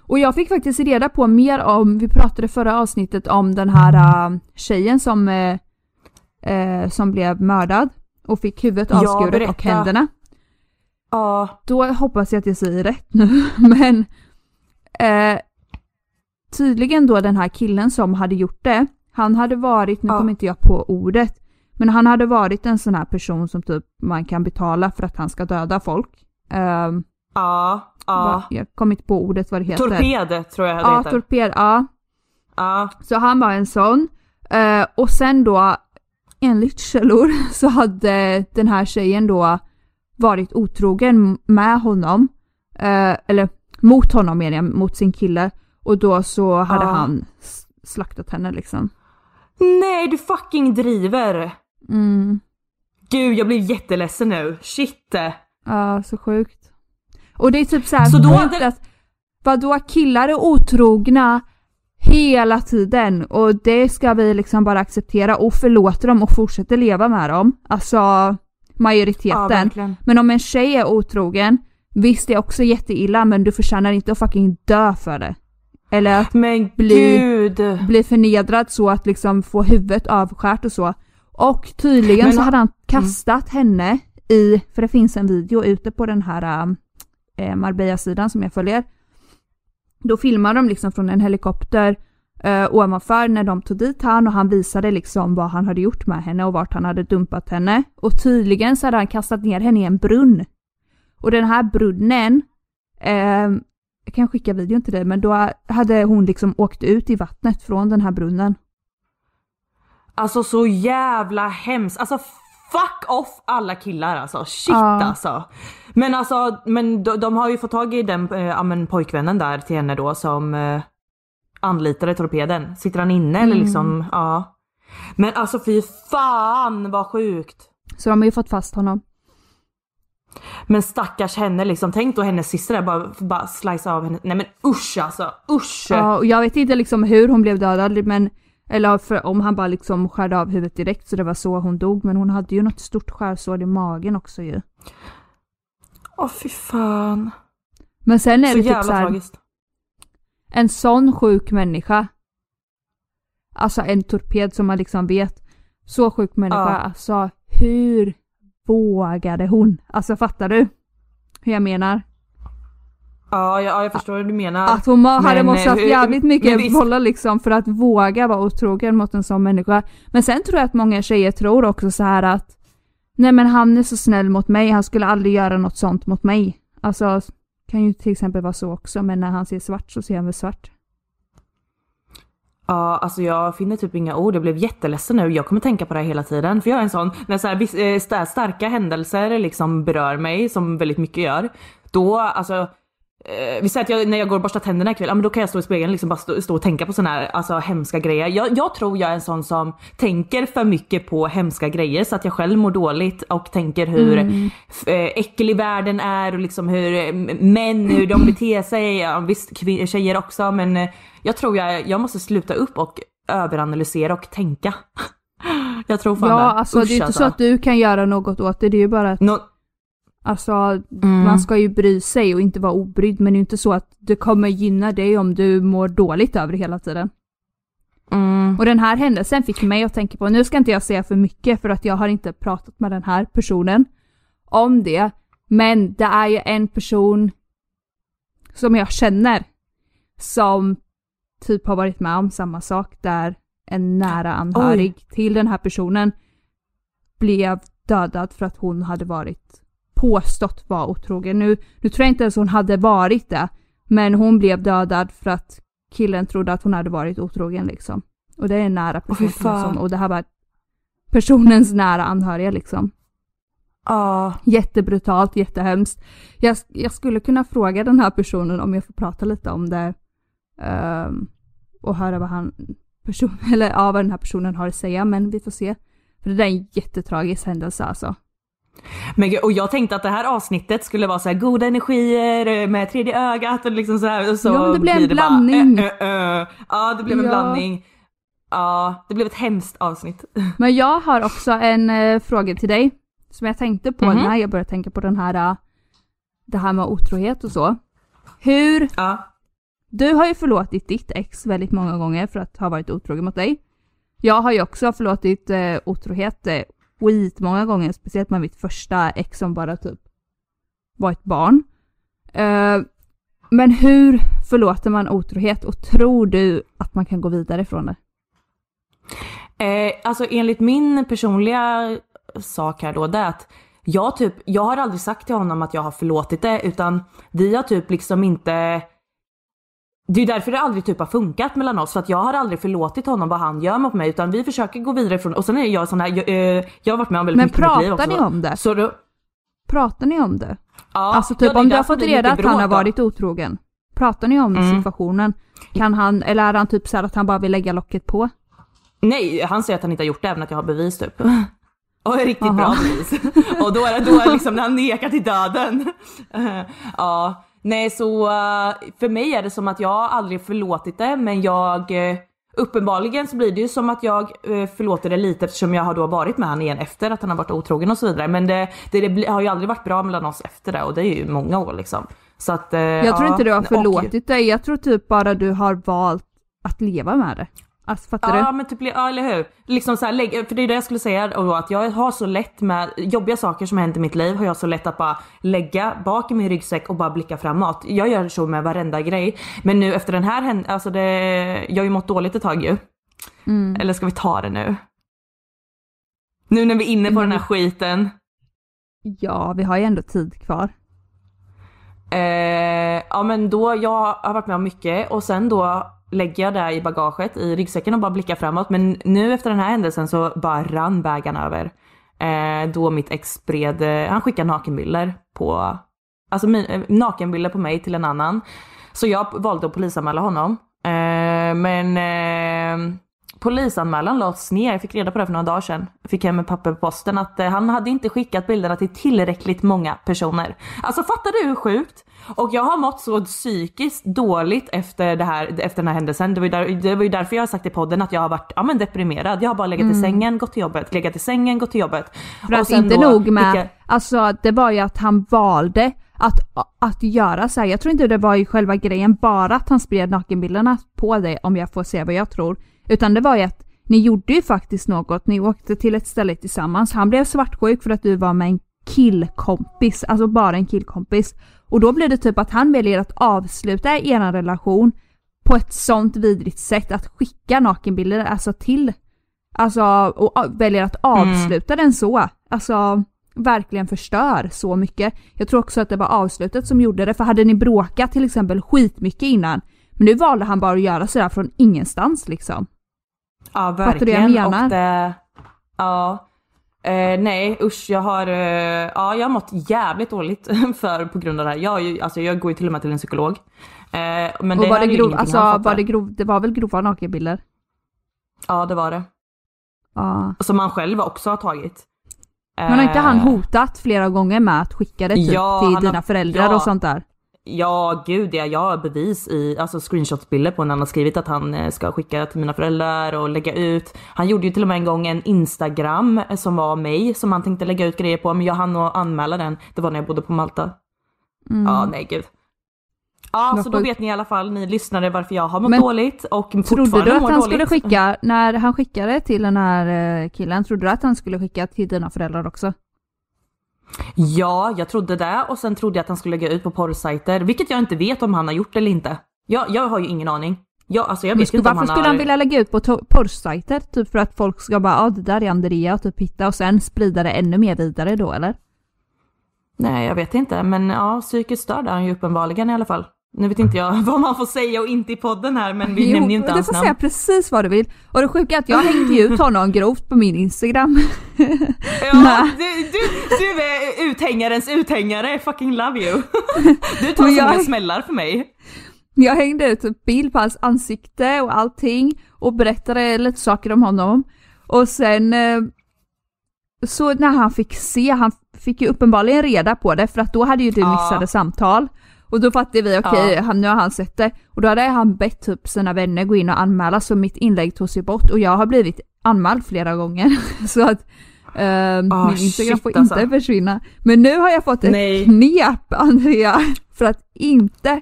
Och jag fick faktiskt reda på mer om, vi pratade förra avsnittet om den här uh, tjejen som, uh, uh, som blev mördad och fick huvudet Ja, avskuret och berätta. händerna. Ja. Då hoppas jag att jag säger rätt nu, men eh, tydligen då den här killen som hade gjort det, han hade varit, nu Ja. kommer inte jag på ordet, men han hade varit en sån här person som typ man kan betala för att han ska döda folk. Um, Ja. Ja. Jag kommer inte på ordet vad det heter. Torped tror jag det Ja, heter. torped, ja. ja. Så han var en sån. Eh, och sen då, enligt källor, så hade den här tjejen då varit otrogen med honom. Eh, eller mot honom menar jag, mot sin kille. Och då så hade Ja. han slaktat henne liksom. Nej du fucking driver! Mm. Gud jag blir jätteledsen nu. Shit. Ja, så sjukt. Och det är typ såhär Så då hade- att vadå killar är otrogna hela tiden och det ska vi liksom bara acceptera och förlåta dem och fortsätta leva med dem. Alltså Ja, majoriteten. verkligen. men om en tjej är otrogen, visst det är också jätteilla men du förtjänar inte att fucking dö för det. Eller att Men Bli- gud. bli förnedrad så att liksom få huvudet avskärt och så. Och tydligen Men- så hade han kastat henne i, för det finns en video ute på den här äh, Marbella-sidan som jag följer. Då filmade de liksom från en helikopter eh, ovanför när de tog dit han och han visade liksom vad han hade gjort med henne och vart han hade dumpat henne. Och tydligen så hade han kastat ner henne i en brunn. Och den här brunnen, eh, jag kan skicka videon till dig, men då hade hon liksom åkt ut i vattnet från den här brunnen. Alltså så jävla hemskt. Alltså fuck off alla killar alltså. Shit Ja. alltså. Men alltså, men de, de har ju fått tag i den ja, men pojkvännen där till henne då som eh, anlitade torpeden. Sitter han inne eller Mm. liksom, ja. Men alltså fy fan vad sjukt. Så de har ju fått fast honom. Men stackars henne liksom, tänk då hennes syster där bara, bara slice av henne. Nej men usch alltså, usch! Ja, och jag vet inte liksom hur hon blev dödad, men eller för, om han bara liksom skärde av huvudet direkt så det var så hon dog. Men hon hade ju något stort skärsår i magen också ju. Åh fy fan. Men sen är Så det typ så här, tragiskt. en sån sjuk människa. Alltså en torped som man liksom vet. Så sjuk människa, Ja. alltså hur vågade hon? Alltså fattar du? Hur jag menar? Ja, ja, jag förstår hur du menar. Att hon må, hade Men, måste eh, haft jävligt men mycket bollar liksom för att våga vara otrogen mot en sån människa. Men sen tror jag att många tjejer tror också så här att Nej men han är så snäll mot mig, han skulle aldrig göra något sånt mot mig. Alltså, kan ju till exempel vara så också, men när han ser svart så ser han väl svart. Ja, alltså jag finner typ inga ord. Jag blev jätteledsen nu. Jag kommer tänka på det här hela tiden. För jag är en sån, när så här, eh, sta- starka händelser liksom berör mig, som väldigt mycket gör. Då, alltså, eh, vi säger att jag, när jag går och borstar tänderna ikväll, ja, men då kan jag stå i spegeln och liksom bara stå, stå och tänka på såna här alltså, hemska grejer. Jag, jag tror jag är en sån som tänker för mycket på hemska grejer så att jag själv mår dåligt och tänker hur f- eh, äcklig världen är och liksom hur eh, män, hur de beter sig. Ja, visst kvin- tjejer också men eh, jag tror jag, jag måste sluta upp och överanalysera och tänka. Jag tror fan Ja, det. alltså det är inte så att du kan göra något åt det, det är ju bara att Nå- Alltså, Mm. man ska ju bry sig och inte vara obrydd, men det är ju inte så att det kommer gynna dig om du mår dåligt över det hela tiden. mm, Och den här händelsen fick mig att tänka på, nu ska inte jag säga för mycket för att jag har inte pratat med den här personen om det, men det är ju en person som jag känner som typ har varit med om samma sak där en nära anhörig till den här personen blev dödad för att hon hade varit påstått vara otrogen. Nu, nu tror jag inte ens hon hade varit det, men hon blev dödad för att killen trodde att hon hade varit otrogen liksom. Och det är en nära person sån, och det här var personens nära anhöriga liksom. Ja, Jättebrutalt, jättehemskt. Jag, jag skulle kunna fråga den här personen om jag får prata lite om det ehm, och höra vad han person, eller ja, vad den här personen har att säga, men vi får se. För det där är en jättetragisk händelse alltså. Men, gud, och jag tänkte att det här avsnittet skulle vara så här goda energier eh, med tredje ögat och liksom så här. Och så Ja, men det blev en bara, blandning. eh, eh, eh. Ja det blev en Ja. blandning. Ja, det blev ett hemskt avsnitt. Men jag har också en eh, fråga till dig. Som jag tänkte på Mhm. när jag började tänka på den här, eh, det här med otrohet och så. Hur, Ja. du har ju förlåtit ditt ex väldigt många gånger för att ha varit otrogen mot dig. Jag har ju också förlåtit eh, otrohet skitmånga gånger, speciellt med mitt första ex som bara typ var ett barn. Eh, men hur förlåter man otrohet och tror du att man kan gå vidare från det? Eh, alltså enligt min personliga sak här då, det är att jag typ, jag har aldrig sagt till honom att jag har förlåtit det utan vi har typ liksom inte det är därför det aldrig typ har funkat mellan oss för att jag har aldrig förlåtit honom vad han gör mot mig utan vi försöker gå vidare från och sen är jag sån här, jag, eh, jag har varit med om väldigt Men mycket i mitt liv pratar också. ni om det? Så då, Pratar ni om det? ja, alltså ja, typ är om du har fått reda att han har varit otrogen. Pratar ni om Mm. situationen? Kan han, eller är han typ såhär att han bara vill lägga locket på? Nej, han säger att han inte har gjort det även att jag har bevis typ. Och riktigt bra Aha. bevis. Och då är det, då är det liksom när han nekar till döden. ja, nej så eh, för mig är det som att jag aldrig förlåtit det men jag eh, Uppenbarligen så blir det ju som att jag eh, förlåter det lite eftersom jag har då varit med han igen efter att han har varit otrogen och så vidare. Men det, det, det har ju aldrig varit bra mellan oss efter det och det är ju många år liksom. Så att, Jag tror ja, inte du har och- förlåtit dig, jag tror typ bara du har valt att leva med det. Alltså fattar Ja du? men typ, ja eller hur. Liksom så här, för det är det jag skulle säga då att jag har så lätt med jobbiga saker som hänt i mitt liv har jag så lätt att bara lägga bak i min ryggsäck och bara blicka framåt. Jag gör så med varenda grej. Men nu efter den här alltså det, jag har ju mått dåligt ett tag ju. Mm. Eller ska vi ta det nu? Nu när vi är inne på den här skiten. Ja, vi har ju ändå tid kvar. Eh, ja men då, jag har varit med om mycket och sen då lägger jag det i bagaget i ryggsäcken och bara blickar framåt. Men nu efter den här händelsen så bara rann bägaren över. Eh, då mitt ex spred, eh, han skickade nakenbilder på, alltså min, eh, nakenbilder på mig till en annan. Så jag valde att polisanmäla honom. Eh, men eh, polisanmälan lades ner, jag fick reda på det för några dagar sedan. Jag fick hem ett papper på posten att eh, han hade inte skickat bilderna till tillräckligt många personer. Alltså fattar du hur sjukt? Och jag har mått så psykiskt dåligt efter, det här, efter den här händelsen. Det var, ju där, det var ju därför jag har sagt i podden att jag har varit ja, men deprimerad. Jag har bara legat i sängen, gått till jobbet, legat i sängen, gått till jobbet. För att inte då nog med, jag- alltså det var ju att han valde att, att göra så här. Jag tror inte det var ju själva grejen bara att han spred nakenbilderna på dig om jag får se vad jag tror. Utan det var ju att ni gjorde ju faktiskt något, ni åkte till ett ställe tillsammans. Han blev svartsjuk för att du var med en killkompis, alltså bara en killkompis. Och då blev det typ att han väljer att avsluta er relation på ett sånt vidrigt sätt att skicka nakenbilder alltså till, alltså och väljer att avsluta den så. Alltså verkligen förstör så mycket. Jag tror också att det var avslutet som gjorde det, för hade ni bråkat till exempel skitmycket innan, men nu valde han bara att göra sådär från ingenstans liksom. Ja Fattar du verkligen. vad jag menar? Det, ja. Eh, nej usch jag har, eh, ja, jag har mått jävligt dåligt för, på grund av det här. Jag, ju, alltså, jag går ju till och med till en psykolog. Eh, men och det var det grov, alltså var det grov, det var väl grova nakenbilder? Ja det var det. Ja. Som han själv också har tagit. Men har inte han Eh, hotat flera gånger med att skicka det typ Ja, till dina har- föräldrar ja. och sånt där? Ja gud ja, jag har bevis i, alltså screenshotsbilder på när han har skrivit att han eh, ska skicka till mina föräldrar och lägga ut. Han gjorde ju till och med en gång en instagram eh, som var mig som han tänkte lägga ut grejer på men jag hann att anmäla den. Det var när jag bodde på Malta. Ja nej gud. Ja Vad så då vet ni i alla fall ni lyssnare varför jag har mått Men dåligt och Trodde fortfarande du att mår han dåligt. skulle skicka, när han skickade till den här eh, killen, trodde du att han skulle skicka till dina föräldrar också? Ja, jag trodde det och sen trodde jag att han skulle lägga ut på porrsajter, vilket jag inte vet om han har gjort eller inte. Jag, jag har ju ingen aning. Jag, alltså jag vet skulle, inte varför han skulle har... han vilja lägga ut på porrsajter? Typ för att folk ska bara ja det där är Andrea och typ hitta och sen sprida det ännu mer vidare då eller? Nej, jag vet inte, men ja, psykiskt störd är han ju uppenbarligen i alla fall. Nu vet inte jag vad man får säga och inte i podden här, men vi nämner ju inte du hans får namn. säga precis vad du vill. Och det sjuka är att jag hängde ju ut honom grovt på min Instagram. Ja, du, du, du är uthängarens uthängare, fucking love you. Du tar så jag- många smällar för mig. Jag hängde ut bild på hans ansikte och allting och berättade lite saker om honom. Och sen eh, så när han fick se, han fick ju uppenbarligen reda på det för att då hade ju du Ja. missade samtal. Och då fattade vi, okej okay, ja. nu har han sett det. Och då hade han bett typ sina vänner gå in och anmäla så mitt inlägg togs ju bort och jag har blivit anmäld flera gånger. så att uh, oh, min Instagram shit, får alltså. inte försvinna. Men nu har jag fått ett Nej. knep Andrea för att inte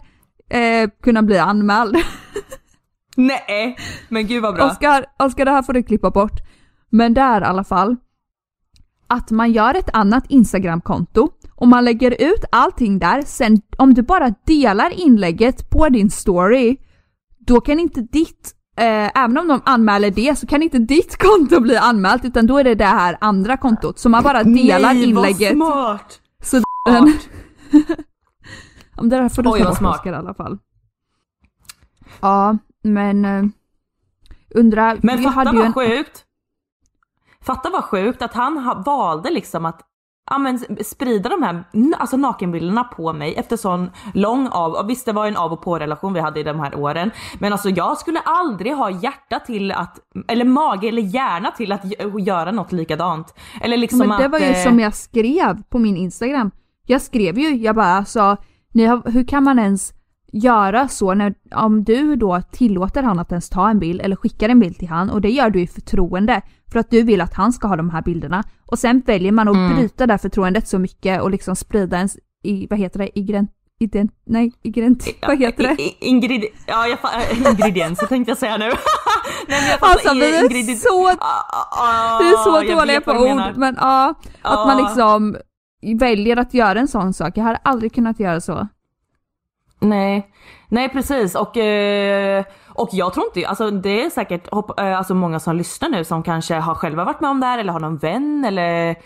uh, kunna bli anmäld. Nej, men gud vad bra. Oskar, Oskar det här får du klippa bort. Men det är i alla fall att man gör ett annat Instagramkonto och man lägger ut allting där. Sen om du bara delar inlägget på din story, då kan inte ditt, eh, även om de anmäler det, så kan inte ditt konto bli anmält utan då är det det här andra kontot. Så man bara delar Nej, inlägget. Vad smart! Så smart. om det där får du Oj, ta bort i alla fall. Ja, men eh, undra... Men fatta vad en... sjukt! Fatta vad sjukt att han valde liksom att ja, men sprida de här alltså nakenbilderna på mig efter sån lång av, visst det var en av och på relation vi hade i de här åren. Men alltså jag skulle aldrig ha hjärta till att, eller mage eller hjärna till att göra något likadant. Eller liksom Men det var ju eh... som jag skrev på min Instagram. Jag skrev ju, jag bara alltså, ni har, hur kan man ens göra så när, om du då tillåter han att ens ta en bild eller skickar en bild till han och det gör du i förtroende för att du vill att han ska ha de här bilderna och sen väljer man att mm. bryta det förtroendet så mycket och liksom sprida ens, i, vad heter det, igren, ident, nej, igrent, vad heter det? Ingrid, ja jag äh, ingredienser tänkte jag säga nu. nej, jag alltså vi är så, ah, vi är så dåliga på ord men ja, ah, att man liksom väljer att göra en sån sak. Jag har aldrig kunnat göra så. Nej, nej precis och, eh, och jag tror inte, alltså det är säkert eh, alltså många som lyssnar nu som kanske har själva varit med om det här eller har någon vän eller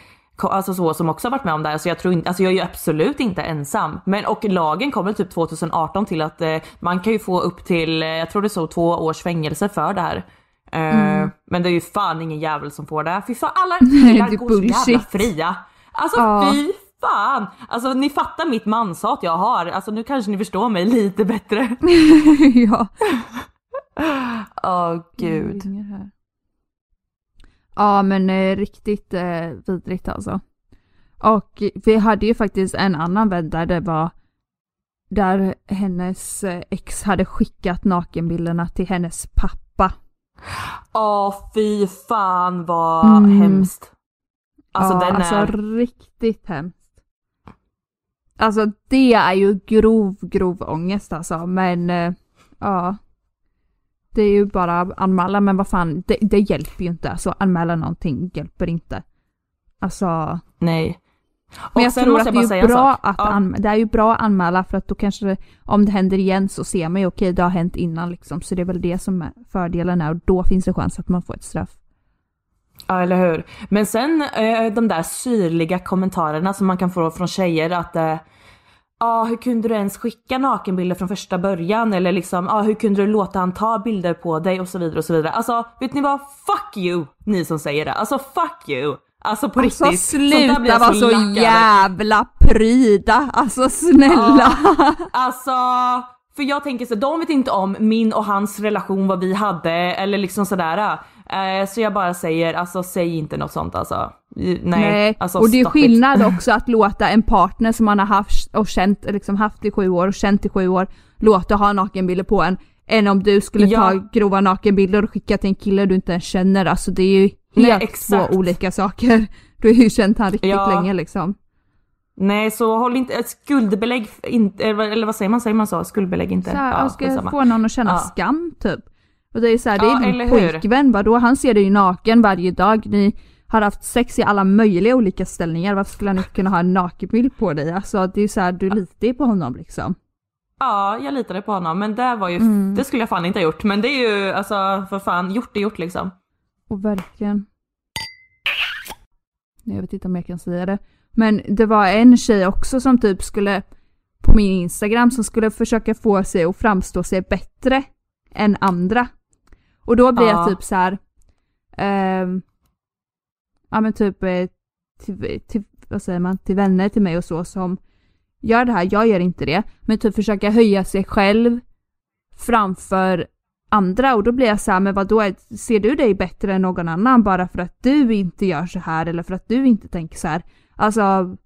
alltså så som också har varit med om det här. Så jag tror inte, alltså jag är ju absolut inte ensam. Men och lagen kommer typ 2018 till att eh, man kan ju få upp till, jag tror det så två års fängelse för det här. Mm. Men det är ju fan ingen jävel som får det. Fy fan alla killar går så jävla fria. Alltså ja. fy fan! Alltså ni fattar mitt manshat jag har. Alltså nu kanske ni förstår mig lite bättre. ja. Åh oh, gud. Ja men eh, riktigt eh, vidrigt alltså. Och vi hade ju faktiskt en annan vän där det var där hennes eh, ex hade skickat nakenbilderna till hennes pappa. Åh fy fan vad mm. hemskt. Alltså ja, den alltså är... riktigt hemskt. Alltså det är ju grov, grov ångest alltså men äh, ja. Det är ju bara att anmäla men vad fan det, det hjälper ju inte. Alltså anmäla någonting hjälper inte. Alltså. Nej. Men jag tror att det är, bra att ja. det är ju bra att anmäla för att då kanske det, om det händer igen så ser man ju okej okay, det har hänt innan liksom. Så det är väl det som är fördelen är och då finns det chans att man får ett straff. Ja eller hur. Men sen eh, de där syrliga kommentarerna som man kan få från tjejer att eh, ah, hur kunde du ens skicka nakenbilder från första början? Eller liksom, ah, hur kunde du låta han ta bilder på dig? Och så vidare och så vidare. Alltså vet ni vad? Fuck you! Ni som säger det. Alltså fuck you! Alltså på alltså, riktigt. sluta vara så, så jävla pryda! Alltså snälla! Ja, alltså för jag tänker så, de vet inte om min och hans relation, vad vi hade eller liksom sådär. Eh, så jag bara säger, alltså säg inte något sånt alltså. Nej, Nej. Alltså, och det är skillnad också att låta en partner som man har haft och känt, liksom haft i sju år och känt i sju år, låta ha nakenbilder på en. Än om du skulle ja. ta grova nakenbilder och skicka till en kille du inte ens känner. Alltså det är ju helt Nej, två olika saker. Du har ju känt han riktigt ja. länge liksom. Nej så håll inte, skuldbelägg inte, eller vad säger man, säger man så? Skuldbelägg inte. Så här, ja, ska få någon att känna ja. skam typ. Och det är så här, det är ja, din pojkvän, vadå? Han ser dig naken varje dag, ni har haft sex i alla möjliga olika ställningar, varför skulle han inte kunna ha en nakenbild på dig? Alltså det är så här, du litar ju på honom liksom. Ja, jag litade på honom men det var ju, mm. det skulle jag fan inte ha gjort. Men det är ju alltså för fan, gjort är gjort liksom. Och verkligen. Jag vet inte om jag kan säga det. Men det var en tjej också som typ skulle på min Instagram som skulle försöka få sig att framstå sig bättre än andra. Och då blir ja. jag typ så här. Um, ja men typ eh, till, till, vad säger man, till vänner till mig och så som gör det här, jag gör inte det, men typ försöka höja sig själv framför andra och då blir jag så här, men vadå, ser du dig bättre än någon annan bara för att du inte gör så här eller för att du inte tänker så här? Alltså,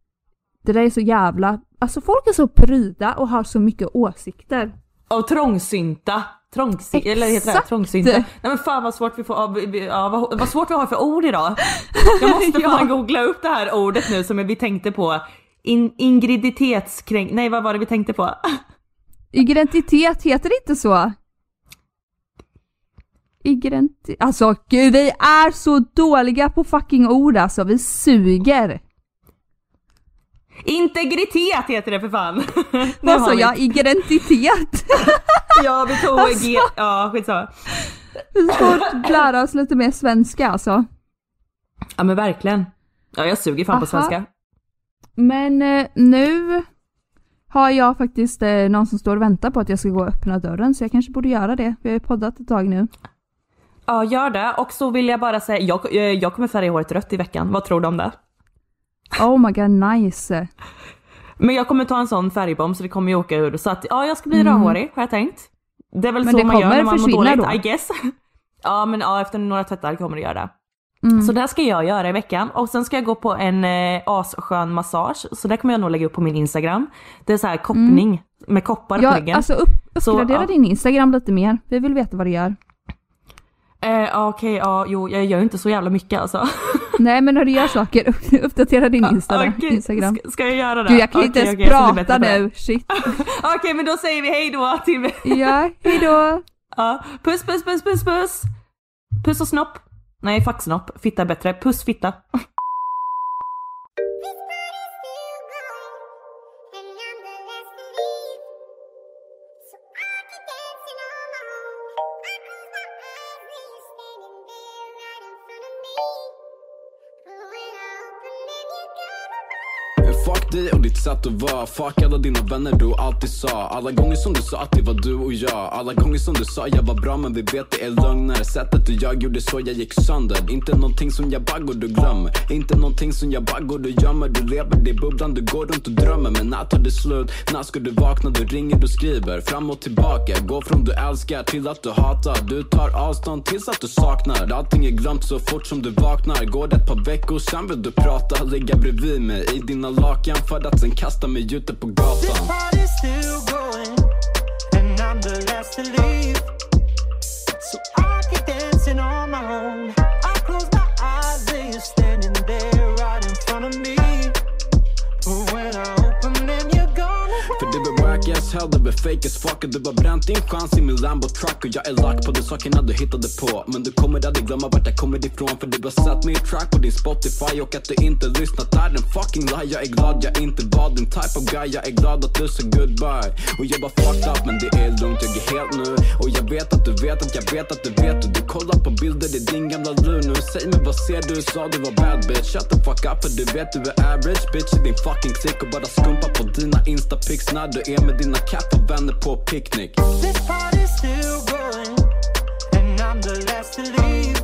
Det där är så jävla... Alltså folk är så pryda och har så mycket åsikter. Och trångsynta. Trångsynta, eller heter det trångsynta? Nej men fan vad svårt vi får, ja, vad, vad svårt vi har för ord idag. Jag måste Ja. fan googla upp det här ordet nu som vi tänkte på. In, ingriditetskräng, nej vad var det vi tänkte på? Identitet, heter det inte så? Identitet... Alltså gud, vi är så dåliga på fucking ord alltså. Vi suger. Integritet heter det för fan. Vad sa jag? Identitet? Ja vi tog Alltså. G, ja skitsamma. Vi får lära oss lite mer svenska alltså. Ja men verkligen. Ja jag suger fan på Aha. svenska. Men eh, nu har jag faktiskt eh, någon som står och väntar på att jag ska gå och öppna dörren så jag kanske borde göra det. Vi har ju poddat ett tag nu. Ja gör det och så vill jag bara säga, jag, eh, jag kommer färga håret rött i veckan, vad tror du om det? Oh my god nice. Men jag kommer ta en sån färgbomb så det kommer ju åka ur så att ja jag ska bli rödhårig har jag tänkt. Det är väl Mm. Men så man gör när man mår dåligt då? I guess. Ja men ja efter några tvättar kommer det göra det. Mm. Så det här ska jag göra i veckan och sen ska jag gå på en eh, asskön massage så det kommer jag nog lägga upp på min instagram. Det är så här koppning med koppar på Ja, ryggen. alltså upp, Så, uppgradera ja. din Instagram lite mer. Vi vill veta vad du gör. Eh, Okej, ja jo jag gör inte så jävla mycket alltså. Nej men när du gör saker, upp- uppdatera din Insta, Okej, Instagram. Ska, ska jag göra det? Gud jag kan inte Okej, ens bli prata nu, shit. Okej men då säger vi hej då till Ja, hejdå. Ja, puss puss puss puss puss! Puss och snopp. Nej, fuck snopp. Fitta är bättre. Puss fitta. du var. Fuck alla dina vänner du alltid sa. Alla gånger som du sa att det var du och jag. Alla gånger som du sa jag var bra men vi vet det är lögner Sättet du jag gjorde så jag gick sönder. Inte någonting som jag baggar du glömmer. Inte någonting som jag baggar du gömmer. Du lever i bubblan, du går runt och drömmer. Men när tar det slut? När ska du vakna? Du ringer, du skriver Fram och tillbaka. Gå från du älskar till att du hatar. Du tar avstånd tills att du saknar. Allting är glömt så fort som du vaknar. Går det ett par veckor sen vill du prata. Ligga bredvid mig i dina lakan. För att sen kasta mig ute på gatan party's still going, and I'm the last to leave. So I keep dancing on my own. Är wack du är fake as fuck. Och Du har bränt din chans i min Lambo truck Och jag är lack på de sakerna du hittade på. Men du kommer aldrig glömma vart jag kommer ifrån För du har sett min track på din Spotify Och att du inte lyssnat. Är en fucking lie? Jag är glad jag inte var din type of guy Jag är glad att du sa goodbye. Och jag var fucked up men det är lugnt, jag är helt nu. Och jag vet att du vet att jag vet att du vet. Och du kollar på bilder i din gamla lur nu. Säg mig vad ser du? Sa du var bad bitch? Shut the fuck up för du vet du är average bitch. I din fucking klick Och bara skumpa på dina instapics när du är med dina kaffevänner på picknick This party's still going, and I'm the last to leave.